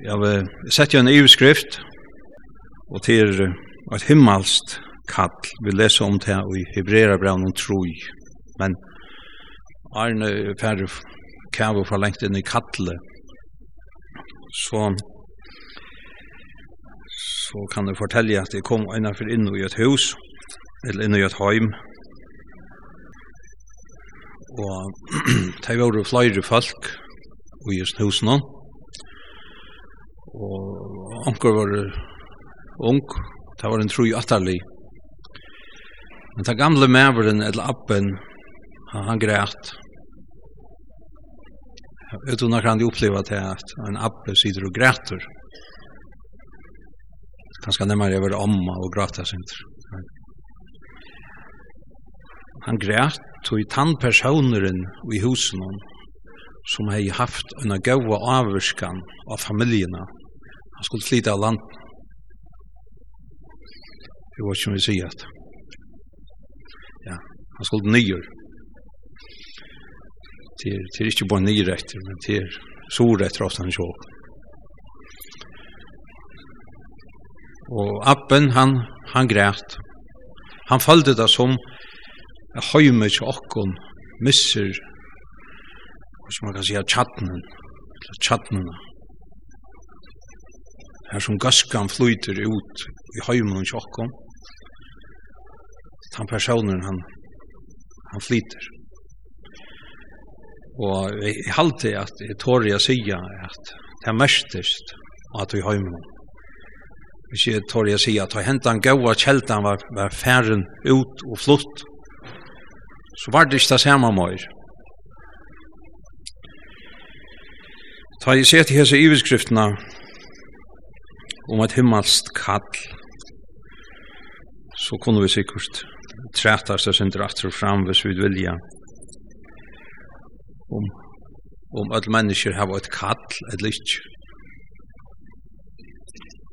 Jeg vil sette en EU-skrift, og til et himmelst kall. Vi leser om det i Hebrera brev noen Troi. Men Arne Færre kæver for lengt inn i kallet, så, så kan jeg fortelle at jeg kom innenfor inn i et hus, eller inn i et heim, og det var flere folk i just husene, og onkur var ung, det var en troi atterlig. Men ta gamle maveren, eller appen, han, han græt. Utan at han oppleva til at en appe sitter og græter. Kanskje nemmere jeg var omma og græta sint. Han græt, tog tannpersoneren i husen som hei haft en gaua avvurskan av familjena Han skulle flyta av land. Det var som vi sier at ja, han skulle nyer. Det er, det er ikke bare nyer etter, men det er sår etter ofte han sjåk. Og appen, han, han græt. Han følte det som høyme til okkon misser, hva som man kan si, tjattnen, tjattnena, her som gaskan flyter ut i heimen og tjokkom, den personen han, han flyter. Og jeg halte at jeg tår jeg sier at det er mestest at vi heimen. Hvis jeg tår jeg sier at jeg hentan gaua kjeltan var, var færen ut og flutt, så var det ikke det samme møyre. Ta i seti hese iveskriftene, om et himmelst kall, så kunne vi sikkert trætast oss en dratt og fram hvis vi vilja. Om, om alle mennesker har et kall, et lyst.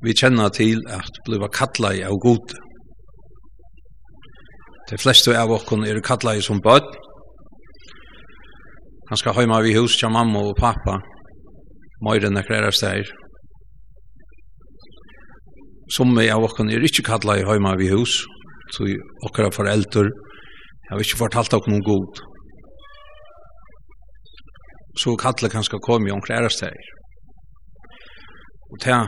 Vi kjenner til at bliva kalla i av god. De fleste av oss er kalla i som bød. Han skal heima vi hus til mamma og pappa. Møyren er klærer stær som av okken er ikke kallet i høyma vi hus, så okkara foreldre har ikke fortalt okken noen god. Så kallet kan skal komme i okker. Og ta,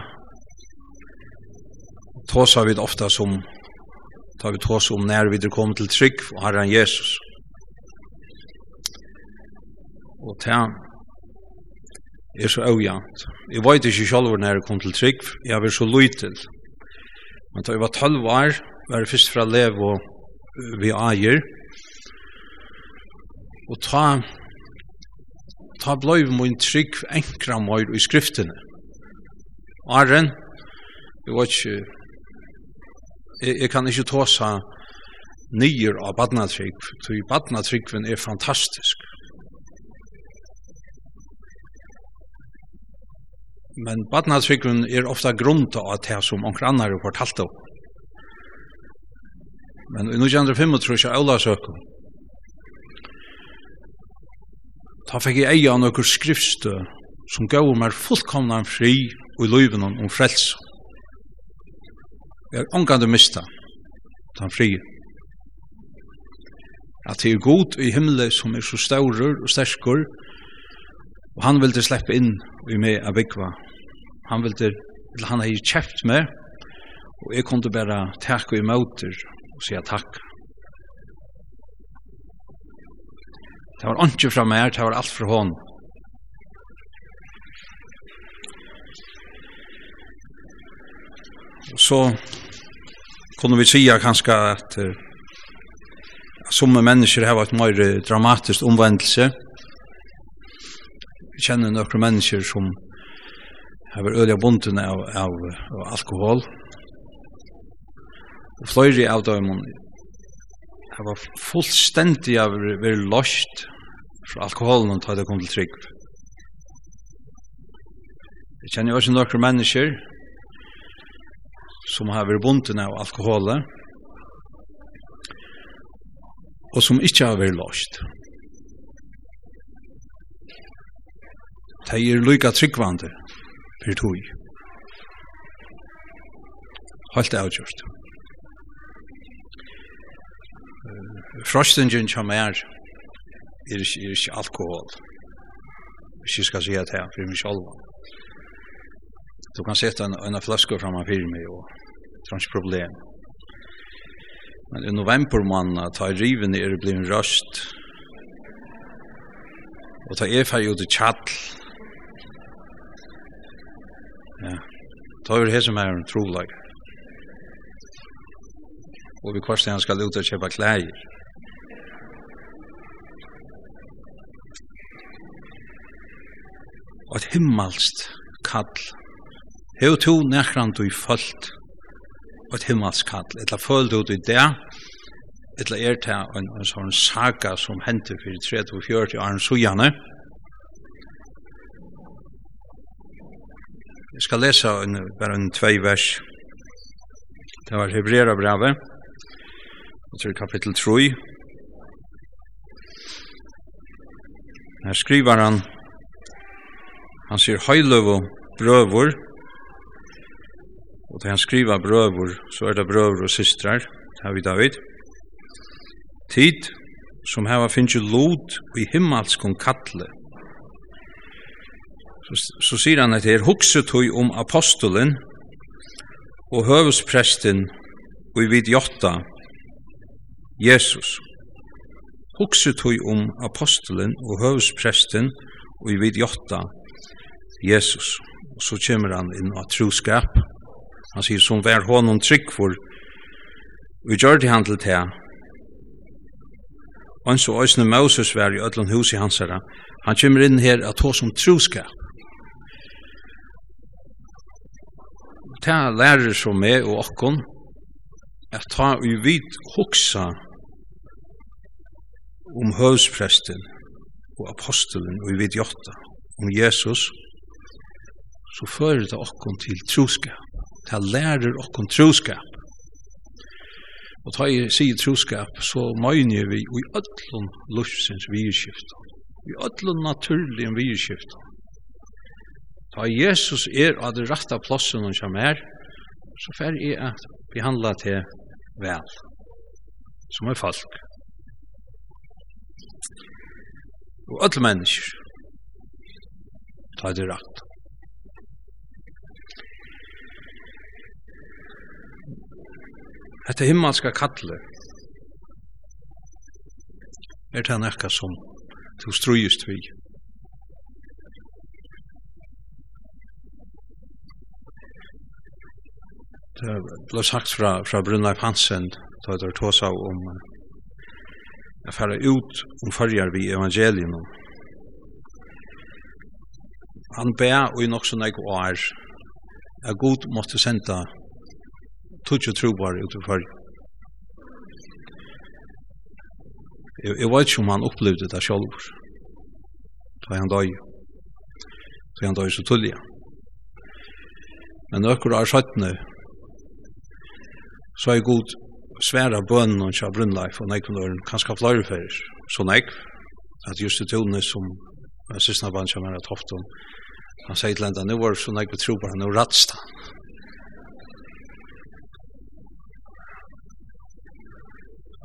tåsa vi ofta som ta vi tåsa om när vi er kommet til trygg og Herren Jesus. Og ta, er så øyant. Jeg vet ikke selv når jeg kom til trygg, jeg er så lytel. Men da jeg var 12 år, var jeg først fra og vi eier. Og ta, ta blei min trygg enkra møyr i skriftene. Arren, jeg var ikke, jeg, jeg kan ikke ta seg nyer av badnatrygg, for badnatryggen er fantastisk. men badnadsfikrun er ofta grunta av det som onker annar har fortalt om. Men i 1905 er Ola søkken. Ta fikk jeg eia noen skriftstø som gav meg fullkomna fri og i løyven om frels. Jeg er ångande mista den fri. At det er god i himmelen som er så staurer og sterskur, og han vil til slippe inn i meg av vikva han ville, til han har kjeft med, og jeg kunne bare takke i møter og si takk. Det var ikke fra meg, det var alt fra hånd. Og så kunne vi si kanskje at uh, som mennesker har vært mer dramatisk omvendelse. Vi kjenner noen mennesker som Jeg var øyelig bunden av, av, av alkohol. Og fløyre av dem, jeg var fullstendig av å være løst fra alkoholen og ta det kom til trygg. Jeg kjenner også noen mennesker som har vært bunden av alkoholen og som ikke har vært løst. De er lykke tryggvande per tog. Halt avgjort. Frostingen som er, er ikke, er ikke alkohol. Hvis jeg skal si at her, for meg selv. Du kan sette en, en flaske framman fyrir meg, og det er ikke problem. Men i november måned, ta riven er blivin røst, og ta er fyrir ut i tjall, Ja. Ta över det som är en trolag. Och vi kvarstår han ska ut och köpa kläder. Og et himmelst kall. Heo to nekrand du i følt og et himmelst kall. Etla følt ut i det, etla er til en, en sånn saga som hendte for 30-40 sujane. Ja Jeg skal lese en, bare en tvei vers. Det var Hebrera brevet. Det er kapittel 3. Her skriver han, han sier høyløv og brøver, og da han skriver brøvor, så er det brøvor og systrar, det har vi David. Tid, som heva finnes jo lot i himmelskon kattle, så, så sier han at her hukset hui om apostelen og høvespresten og i vid jotta Jesus. Hukset hui om apostelen og høvespresten og i vid jotta Jesus. Og så kommer han inn av troskap. Han sier som vær honom trygg for vi gjør det han til det Og så òsne Moses vær i ødland hus i hans herra Han kommer inn her at hos om troskap. ta lærer som meg og okkon, at ta vi vid hoksa om høvspresten og apostelen og vi vid jotta om Jesus, så fører det okkon til troskap. Ta lærer okkon troskap. Og ta i sig troskap, så møyner vi i ötlun lustsins virskift, i ötlun naturlig virskift, Ta Jesus er av det rette plassen han kommer her, så fer jeg at behandla til vel, som er folk. Og alle mennesker, ta det rett. Hette himmelska kattle, er det nekka som du strujust vi. Det ble sagt fra, fra Brunleif Hansen, da det tog seg om å fære ut om følger vi evangelien. Han ber og i nok som jeg var at god måtte senda tutsi jo trobar ut i følger. Jeg, jeg vet ikke om han opplevde det selv. Da han døy. Da han døy så tullig. Men nøkker er skjøttene så er god sværa bønnen og kjær brunnleif og nekven øren, kanskje flere fyrir, så nek at just det tøvne som en sysna band kjær Mera Tofton, han sier til enda, nu var så nekv tro på han, og ratst han.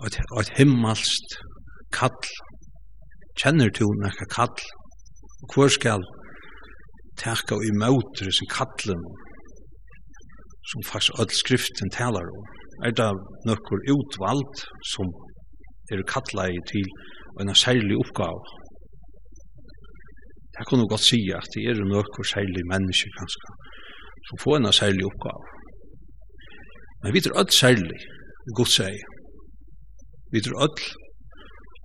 Og et himmelst kall, kjenner du nekka kall, og hvor skal teka og imautre sin kallen, som faktisk öll skriften talar om er det nokkur utvald som er kattleie til en særlig oppgave. Jeg kunne godt si at det er nokkur særlig mennesker kanskje som får en særlig oppgave. Men vi tror alt særlig, godt sier. Vi tror alt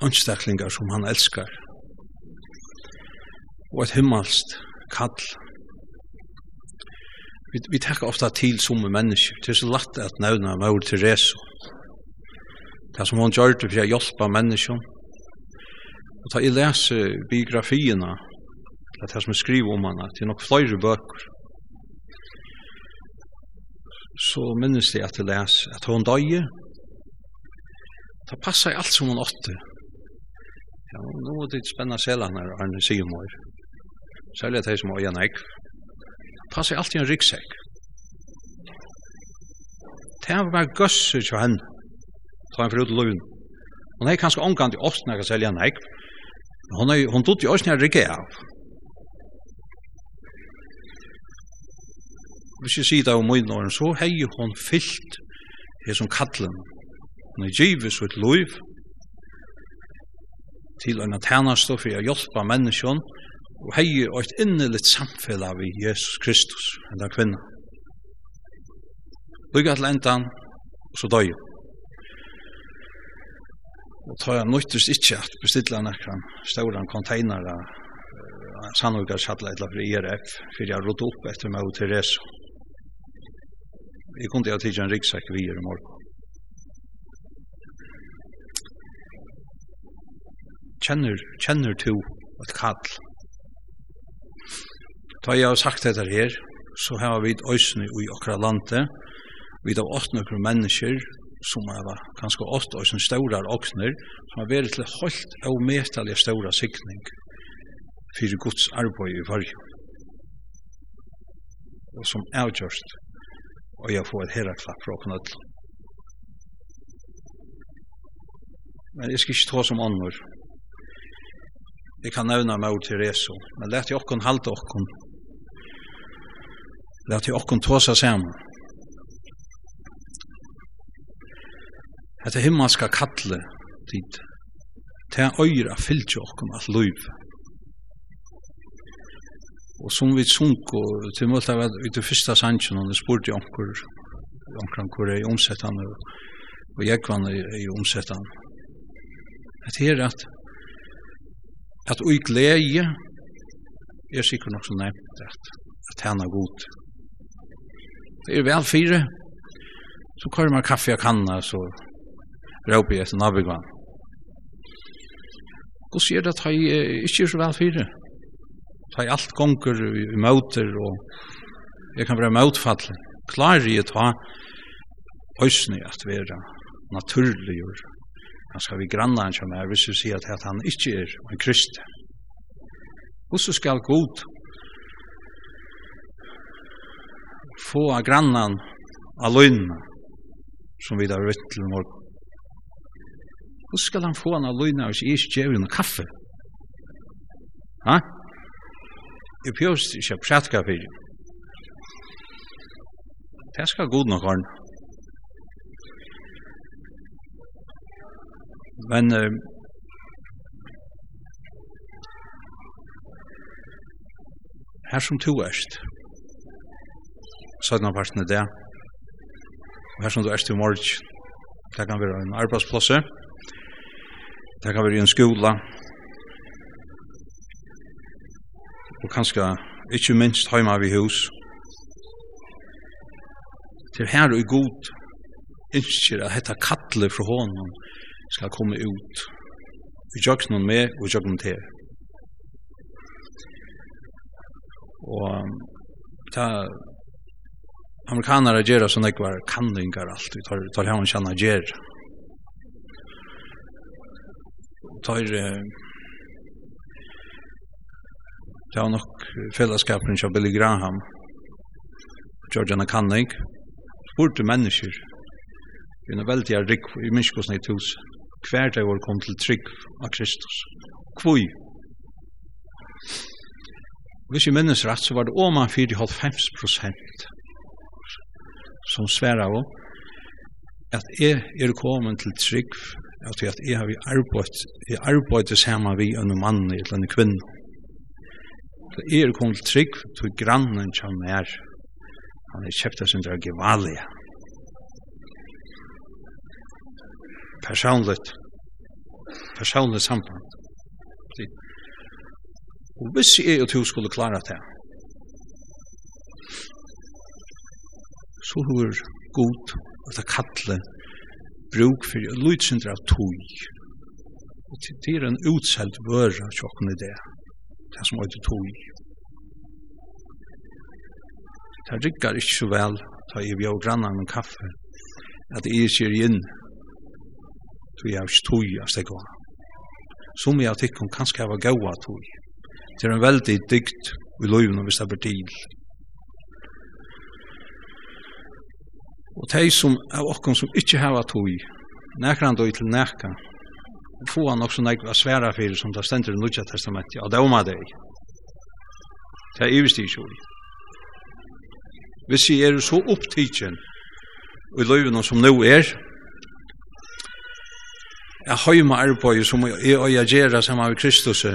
anstaklinger som han elskar. Og et himmelst kall vi, vi tenker ofte til som mennesker. Det er så lett at nevne Maur Therese. Det som hun gjør det for å hjelpe mennesker. Og da jeg leser biografiene, det er som jeg skriver om henne, det er nok flere bøker. Så minnes jeg at jeg leser at hun døye. Det passer alt som hun åtte. Ja, nå er det spennende selv han er Arne Simor. Særlig at jeg som har en ekv ta seg alltid en ryggsekk. Det var gøsser til henne, ta en forut løven. Hun er kanskje omgang til åsten, jeg kan selge henne, men hun, er, hun tog til oss når jeg rygger av. Hvis jeg sier det om min årene, så har hun fyllt det som kattelen. Hun er givet så et liv til en tjeneste for å hjelpe menneskene, og hei og et inneligt samfella av Jesus Kristus, enda kvinna. Lykke til endan, og så døy. Og tar jeg nøytust ikke at bestilla nekran stauran konteinara sannolika sattla etla for IRF, fyrir jeg rådde opp etter meg og Therese. Jeg kunne jeg tidsi en ryggsekk vi i morgen. Kjenner, kjenner to et kall Da jeg har sagt dette her, så har vi et øysene i okra lande, vi har åtte noen mennesker, som er ganske åtte som stårar åkner, som har vært til holdt og medtallig ståra sikning for Guds arbeid i varje. Og som er gjørst, og jeg får et herreklapp fra åkne alle. Men jeg skal ikke ta som andre. Jeg kan nevne meg til Reso, men let jeg åkken halte åkken Lat jo okkon tåsa saman. Hetta himmelska kalle tid. Ta øyra fylgja okkon at løyv. Og som vi sunk og til mølta var i fyrsta sannsjon og det spurte onkur onkran hvor er omsettan og, og jekvan er i omsettan. Hetta her at at ui glede er sikkert nok så nevnt at at hana god Det er vel fire. Så kører man kaffe og kanna, så råper jeg til nabigvann. Hvordan sier det at jeg ikke er så vel fire? Ta jeg alt gonger i møter, og jeg kan være møtfall. Klarer jeg ta høysene at være naturlig, gjør. han skal vi granna han som er, hvis vi sier at han ikke er en kristen. Hvordan skal god få av grannan av løgnene som vi har vitt til morgen. Hvor skal han få han av løgnene hvis jeg ikke gjør noe kaffe? Ha? Jeg pjøst ikke prætkaffe. Det skal god nok ordne. Men uh, her som to erst, sødna parten i det. Og her som du er til morg, det kan være en arbeidsplasser, det kan være en skola, og kanskje ikke minst heima vi hus. Til her og i god innskjer at dette kattle fra hånden skal komme ut Vi i jøknen med og i jøknen til. Og ta amerikanere gjør det sånn jeg var kanninger alt, vi tar, tar hjemme kjenne gjør. gjer. Tar, det var nok fellesskapen til Billy Graham, Georgiana Canning, spurte mennesker, vi er veldig rik, i minskosne i tus, hver dag var kom til trygg av Kristus. kvui Hvis jeg minnes rett, så var det åman 4,5 prosent som sværar av at jeg er kommet til trygg at att jeg har arbeidt i arbeidt sammen vi en mann eller en kvinna så er kom til trygg til grannen som er han er kjøpt av sin gevalia. Personligt personligt samband. Og hvis jeg og du skulle klare det så hur god at det kalle bruk for lutsyndra av tog. Og det er en utselt vøra tjokken i det, det som heter tog. Det rikkar ikke så vel, ta i vi og grannar med kaffe, at det er sier inn, så jeg har ikke tog av stegå. Som jeg tykker hun kanskje har gaua tog. Det er en veldig dykt i løyvn og hvis det blir til. Og de som er okkom som ikke hava tog, nekran tog til nekka, få han også nek var sværa fyrir som det stendur i Nudja testamentet, og det døma deg. Det er ivist i ui. Hvis jeg er så opptidgen i løyven som nå er, jeg har jo høyma arbeid som jeg og jeg gjerra sammen med Kristus,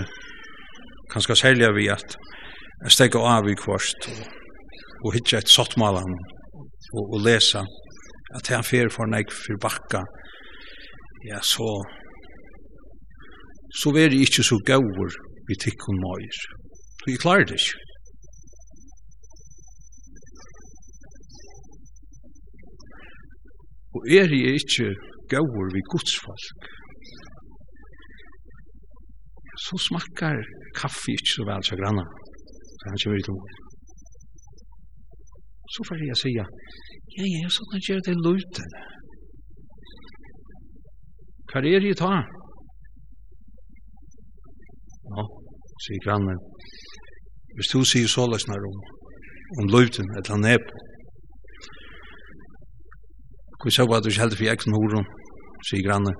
kanskje særlig vi at jeg stekker av i kvart og, og hitja et sottmalan og, og lesa at han fer for nek for bakka. Ja så så er det ikke så gaur vi tikkun møyr så jeg klarer det ikke og er jeg ikke gaur vi godsfolk så smakkar kaffe ikke så vel så granna. Så han kommer i Så får jeg si, ja, ja, så kan jeg gjøre det luten. Hva er det jeg tar? Ja, sier grannen. Hvis du sier så løsner om, om luten, et eller annet på. Hvor så var du ikke heldig for jeg som horon, sier grannen.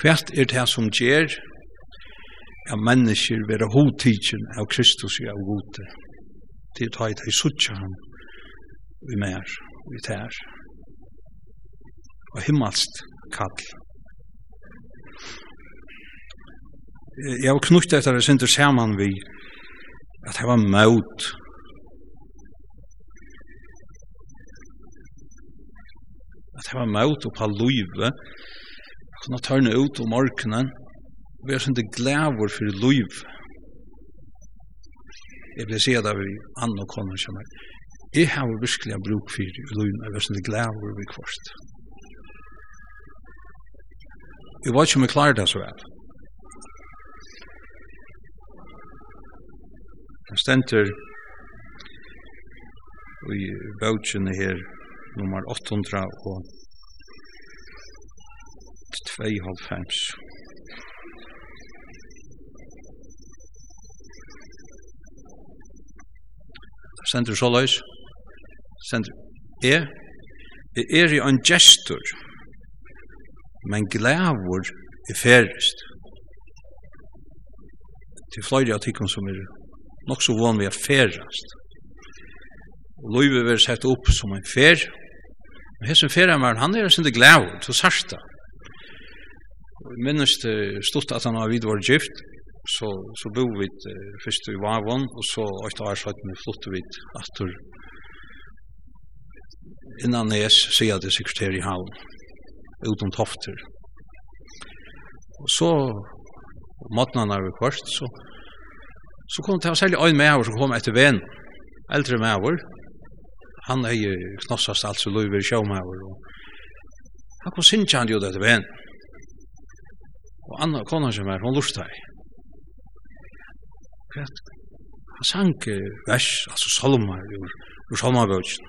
Hvert er det som gjør at mennesker være hodtidsen av Kristus og av gode. Det tar jeg til suttje ham i mer, i tær. Og himmelst kall. Jeg har knutt etter det sinter sammen vi at det var møt at det var møt oppa luive jeg kunne tørne ut om orkenen vi er glæður fyrir for liv. Vil si det vi Anna og Conor er, jeg har virkelig bruk for liv, eg er sånn glæver vi kvart. Jeg vet ikke om jeg klarer det så vel. Det stenter i bøtjene her, nummer 800 og 2,5. stendur så løys, stendur, jeg, jeg er i en gestur, men glævor er færrest. Til fløyre av tikkene som er nok så vann vi er færrest. Og løyve er sett opp som en fer, men hessen færremaren, han er sin glævor, til sarsta. Jeg minnes det stått at han har vidvård gift, så, så bo vi uh, først i Vavon, og så etter år så vi flott vi atter innan nes, sier det sekretær i havn, utom tofter. Og så, måten han er kvart, så, så kom det særlig øyn med som kom etter ven, eldre med over, han er jo knossast alt så løyver i med og han kom sinja han jo det etter ven. Og Anna, konan som er, hon lurte i han sang vers, altså salmar, ur, ur salmarbøtjen,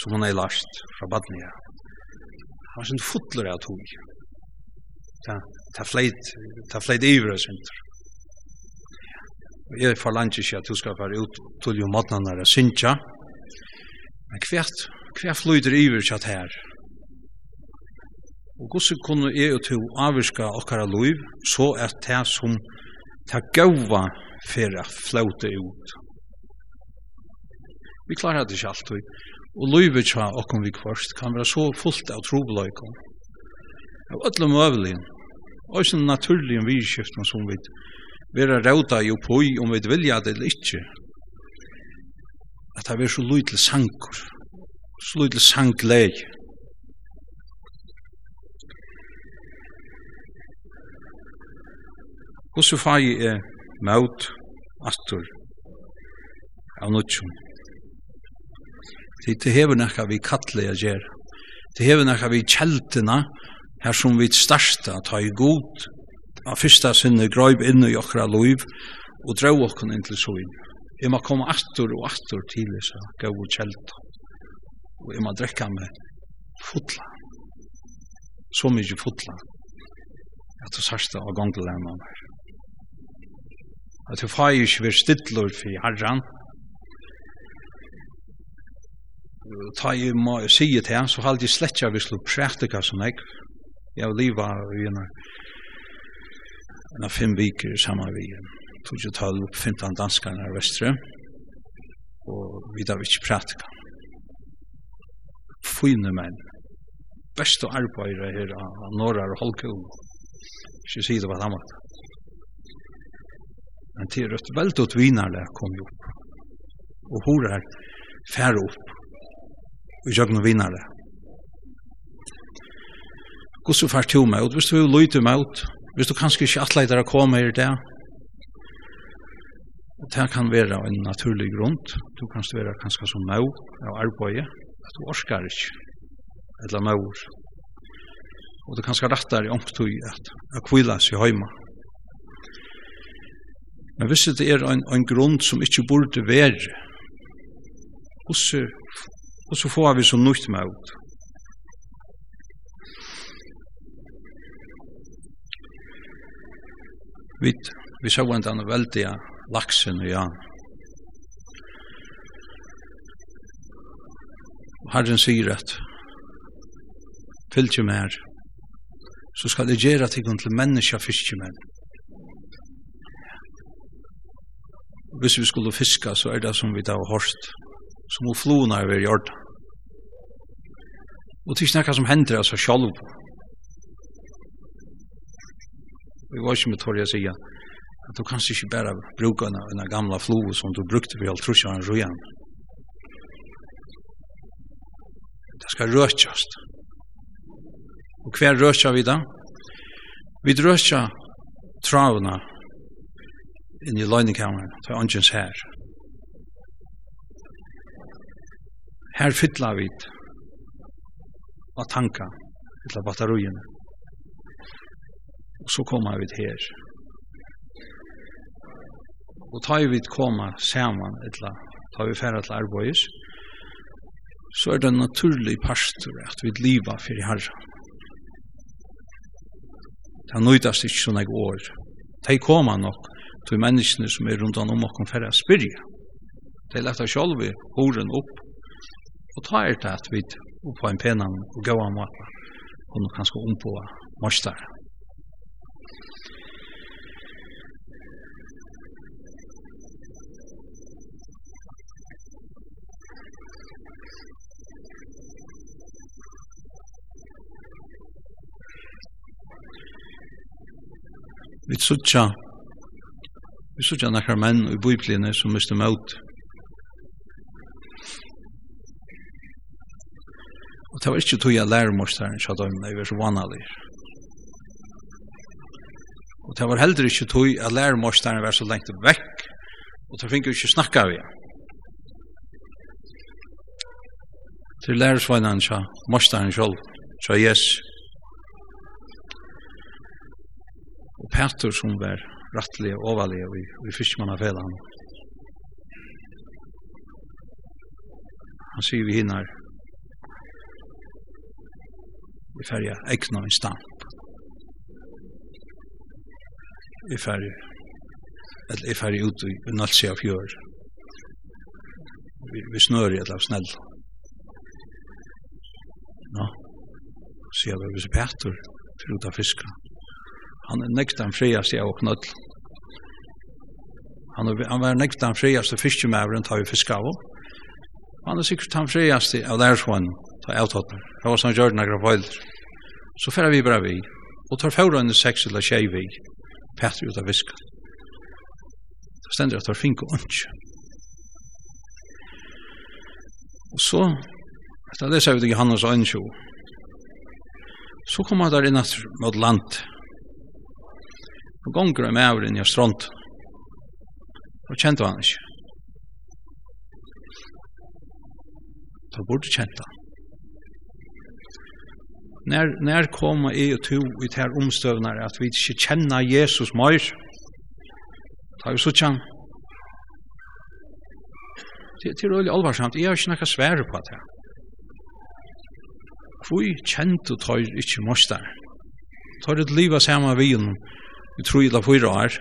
som han er last fra Badnia. Han var sin fotler av tog. Ta, ta fleit, ta fleit ivre, sinter. Og jeg forlangt ikke at du skal være ut til jo måtene der synsja, men hvert, hvert flyter ivre kjatt her. Og hvordan kunne jeg og to avvirka okkara loiv, så er det som ta gåva fer at flauta ut. Vi klarar det ikke alltid. Og løyvet tja okkom vi kvarst kan være så fullt av trobeløykom. Av ödla møvelin, og sånn naturlig virkskiften som vi vera rauta jo poi om vi vilja det eller ikkje. At det er så løy til sankur, så løy til sank. Og så fag er møt atur av nutjum. Det hever nekka vi kattle a gjer. Det hever nekka vi kjeltina her som vi starsta ta i god av fyrsta sinne grøyb inn i okra loiv og drau okkon inn til soin. Jeg må komme atur og atur til isa gau og kjelta. Og jeg må drekka med fotla. Så mykje fotla. At du sarsta av gonglelan av meg at du får jo ikke være stidler for herren. Ta i må jeg sige til ham, så halte jeg slett ikke hvis du prætika som jeg. Jeg har leve i en av fem viker sammen vi tog jo tal opp 15 danskerne i Vestre, og vi da vi ikke prætika. Fyne menn, beste arbeidere her av Norra og Holkjøen. Ikke si det på den måten. Men til rødt veldig utvinarle kom jo opp. Og horer færre opp. Og jeg kunne vinarle. Guds og fært jo meg ut. Hvis du vil lytte meg ut, hvis du kanskje ikke atleider å komme her i det, det kan være en naturlig grunn. Du kan være kanskje som meg av arbeidet, at du orskar ikke, eller meg Og du kan skal rette deg i omktøy at jeg kvila seg hjemme. Men hvis det er en, en grunn som ikke burde være, og så får vi så nytt med ut. Vi, vi så en denne veldige laksen og ja. Herren sier at fylgje mer, så skal det gjøre til menneska fiskjemenn. hvis vi skulle fiska, så er det som vi da har hørt, som å flona er ved hjørnet. Og det er ikke som hender altså selv. Vi var ikke med tårlig å si at du kanskje ikke bare bruker en, en gamla flo som du brukte for alt trusja en rojan. Det skal røtjast. Og hver røtja vi da? Vi røtja travna inn i løgnekammeren, til åndsjens her. Her fytla vi av tanka, fytla batterien. Og så kommer vi her. Og tar vi koma saman, etla, tar vi færre til arbeids, så er det en naturlig pastor at vi liva i herra. Det nøytast ikke sånne år. De koma nok, til menneskene som er rundt om okken for å spyrja. De er lagt horen opp, og ta er det at vi på en penan og gaua måte, og nå kanskje ompå morsdare. Vi suttja Vi sutja nekkar menn i bøyplinne som miste møt. Og det var ikke tog jeg lærer læremorstaren tja døymen, jeg var så vanlig. Og det var heller ikke tog jeg at læremorstaren var så lengt vekk, og det fikk jo ikkje snakka igjen. Til lærersvainan tja, morstaren sjolv, tja Jesus. Og Petter som var rattlige og overlige i, i fiskmannafellene. Han sier vi hinner i färja äckna en stamp. I färja eller i färja ut i nalsi av fjör. Vi, vi snör i ett av snäll. Ja. Så jag behöver se Peter för att ta fiskar han er nekstan friast jeg og knøll. Han, han var nekstan friast fiskemæveren tar vi fisk av. Han er sikkert han friast av lærsvann tar avtattner. Det var sånn gjør nægra foilder. Så færa vi bare vi, og tar fjord under seks eller tjei vi, Petter ut av viska. Det stender at tar fink og ønsk. Og så, etter det ser vi til Johannes og ønsk, så kommer han der inn mot landet, Og gonger er med inn i strand. Og kjente han ikke. Da burde kjente han. När när kommer är och to i här omstövnar att vi inte känner Jesus mer. Ta ju så chan. Det det är ju allvarsamt. Jag har inte några svär på det här. Kvui kjent og tøyr ikkje mostar. Tøyr et liva saman vi honom, i tro illa fyra år.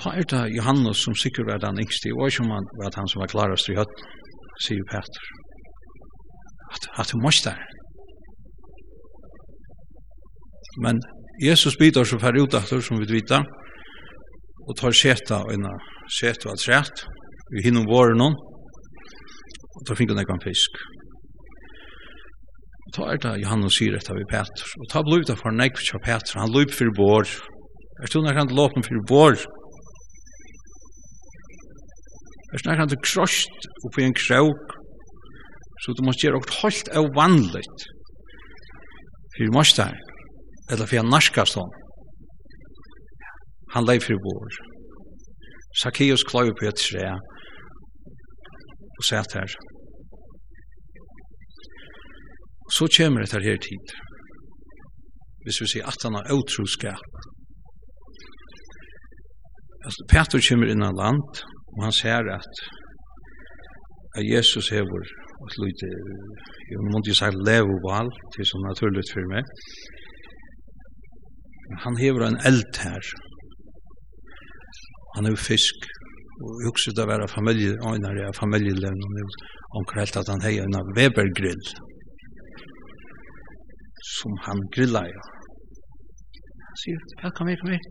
Ta er det Johannes som sikkert var den yngste, og ikke om han var han som var klarast i høtten, sier Peter. At, at du måste der. Men Jesus bidrar så færre utakter, som vi vita, og tar seta og ena seta og alt vi hinner våre noen, og tar fingrene kan fisk ta er det Johannes sier etter vi Peter. Og ta blod det for nekv til Peter. Han løp for vår. Er stod nærkant låpen for vår. Er stod nærkant krost oppi en krauk. Så du måste gjøre okkur holdt av vanligt. Fyrir mostar. Eller fyrir narskast hon. Han leif fyrir vår. Zacchaeus kløy på et tre. Og sæt her. Så kommer det her tid. Hvis vi sier at han har utroskap. Altså, Peter kommer i land, og han ser at, at Jesus hever et lite, jeg må ikke si leveval, det er så naturligt for meg. Han hever en eld her. Han hever fisk, og jeg husker det å være familie, og en av familielevnene, og han helt at han hever en webergrill som han grillar jo. Han sier, ja, kom her, kom her.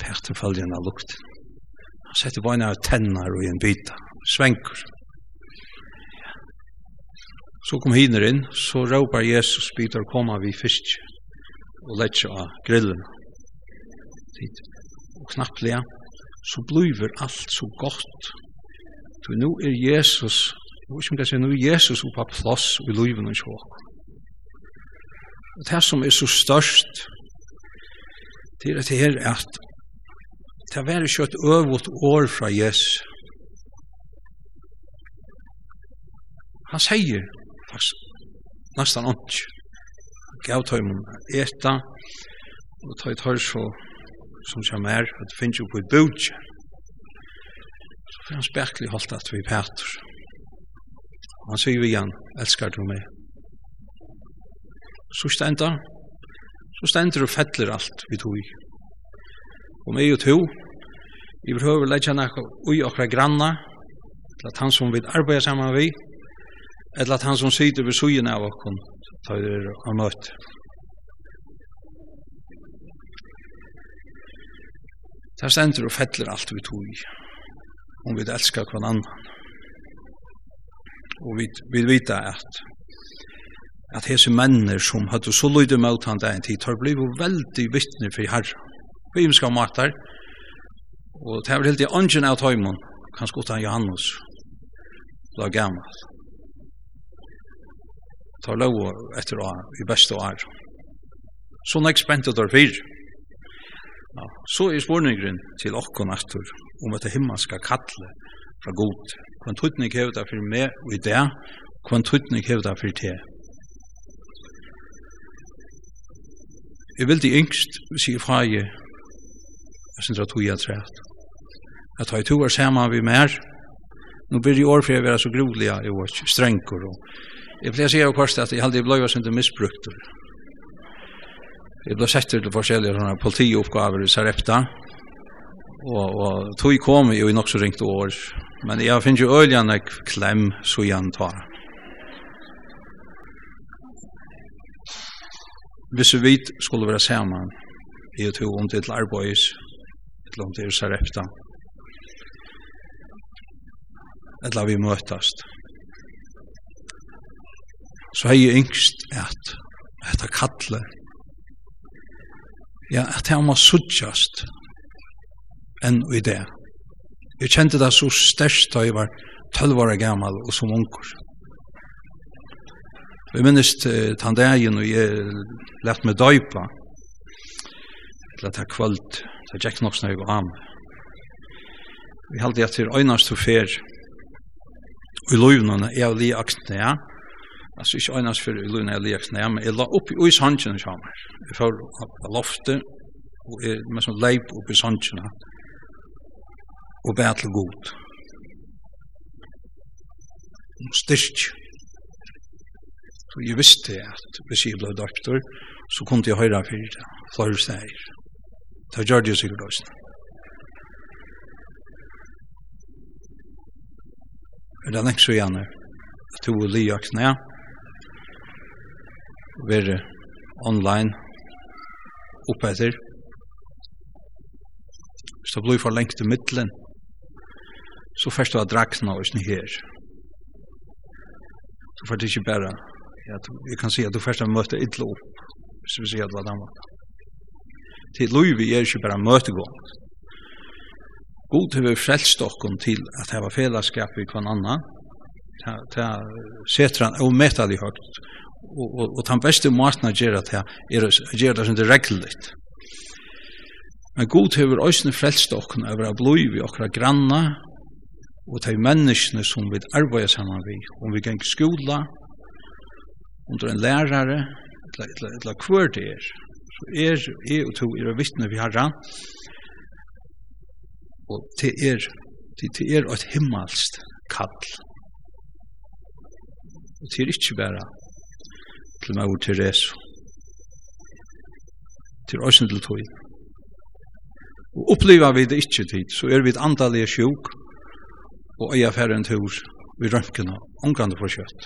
Pechter en av lukt. Han setter beina av tennar og en bita, svenker. Så kom hiner inn, så råpar Jesus byter koma vi fisk og letje av grillen. Og knapplega, så blir alt så godt. Så nu er Jesus, jeg vet ikke om det er, nu er Jesus oppa plass i livet og sjåk. Og det som er så størst, det er at det er at det er ikke et øvult år fra Jesus. Han sier fast nesten ikke. Gav tøy mun eta, og tøy tøy så som kjem er, at det finnes jo på et bøtje. Så får han spekli holdt at vi Peter. Han sier vi igjen, elskar du meg så stenda, så stender og fettler alt vi tog. Og meg og to, vi behøver leggja nek ui okra granna, til at han som vil arbeida saman vi, eller at han som sitter ved sugen av okkon, ta er av møtt. Det stender og fettler alt vi tog, om vi elskar kvann annan. Og vi, vi vita at at hese menner som hadde så lyde mot han den tid, har blivit veldig vittne for herre. Vi skal matar, og det er vel helt i ånden av tøymon, kanskje utan Johannes, la gammalt. Tar lov etter å i beste år. Så nek spent og fyr. Ja, så er spurningren til okkon aftur om at det himmelska kattle fra god. Kvann tøytning hevet det for meg og i det, kvann tøytning hevet det for. Jeg vil det yngst si fra jeg, jeg synes at hun er trett. At jeg to er sammen vi mer, Nå blir det i år for jeg være så grodelig, jeg var strengkor, og jeg pleier å si av korset at jeg aldri blei var sinde misbrukt. Jeg blei sett til forskjellige sånne politioppgaver i Sarepta, og, og tog kom jo i nok så ringt år, men jeg finner jo øljene klem så gjerne tar. hvis vi skulle være sammen, i og to om det til arbeids, eller om det er sarepta, eller vi møtast. Så hei jeg yngst at dette kattle, ja, at jeg må suttjast enn i det. Jeg kjente det så størst da jeg var 12 år gammel og som unger. Jeg minnes den dagen og jeg lett meg døypa, eller det er kvöld, det er Jack Knox når jeg går ham. Vi halte jeg til øynars to fer, og i løyvnene er li aksne, ja. Altså ikke øynars fer, i løyvnene er jeg li aksne, ja, men jeg la opp i uis handsjen sammen. Jeg får opp av loftet, og jeg med sånn leip opp i sandsjena, og bæ til god. Og styrk, Så jeg visste at hvis jeg ble døptor, så kunne jeg høre for det, flere steder. Det gjør det sikkert også. Men det er ikke så gjerne at du og Lia knæ være online oppe etter. Hvis det blir for lengt i middelen, så først du har dragsna og snikker. Så får det ikke bare at vi kan se at du først har møtt et lov, hvis vi sier at det var den måten. Til lov vi er ikke bare møtegående. God har vi frelst okken til at det var fellesskap i hver annan, det setter han ometallig høyt, og, og, og den beste måten å gjøre det er å gjøre det som det regelligt. Men god hever òsne frelst okken over å bli vi okra granna og de menneskene som vi arbeider sammen vi, om vi ganger skola, under en lærare, eller hver det er, så er jeg og to er vittne vi har rann, og til er, til til er et himmelst kall. Og til er ikke bare til meg og Therese, til oss til tog. Og oppleva vi det ikke tid, så er vi et andalige sjuk, og øyafæren tur, vi rømkene, omgående for kjøtt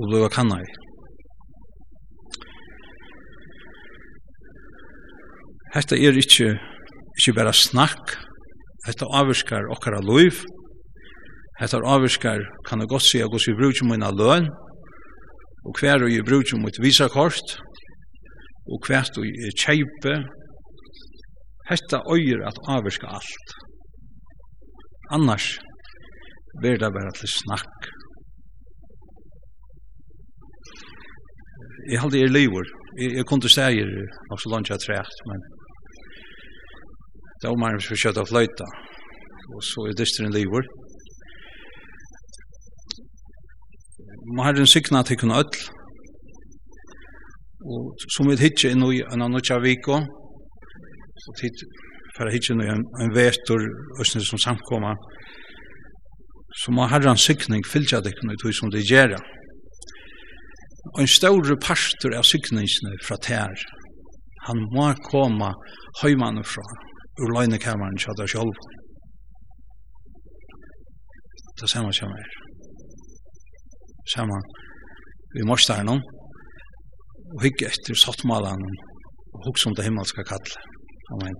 og blei kannar. Hetta er ikkje, ikkje bara snakk, hetta avvirskar okkara loiv, hetta avvirskar kan eg godt sija gos vi brukje mina løn, og hver og jeg brukje mitt visakort, og hver og jeg kjeipe, hetta øyer at avvirska alt. Annars, ver det bare til snakk. jeg halde er lever. Jeg, jeg kunne stæger av så langt jeg trekt, men det var mer for kjøtt av fløyta. Og så er dysteren lever. Man har en sykna til kunne ødel. Og som vi hittir inn i en annan tjaviko, og tid for å hittir inn i en, en vetor, østene som samkommer, så må herran sykning fylltja det kunne ut som det gjerra. Ja en større pastor av sykningsene fra tær. Han må komme høymannen fra ur løgnekammeren til deg selv. Det er samme som er. Samme vi måste her nå. og hygge etter sattmalene og hugge om det himmelska kallet. Amen.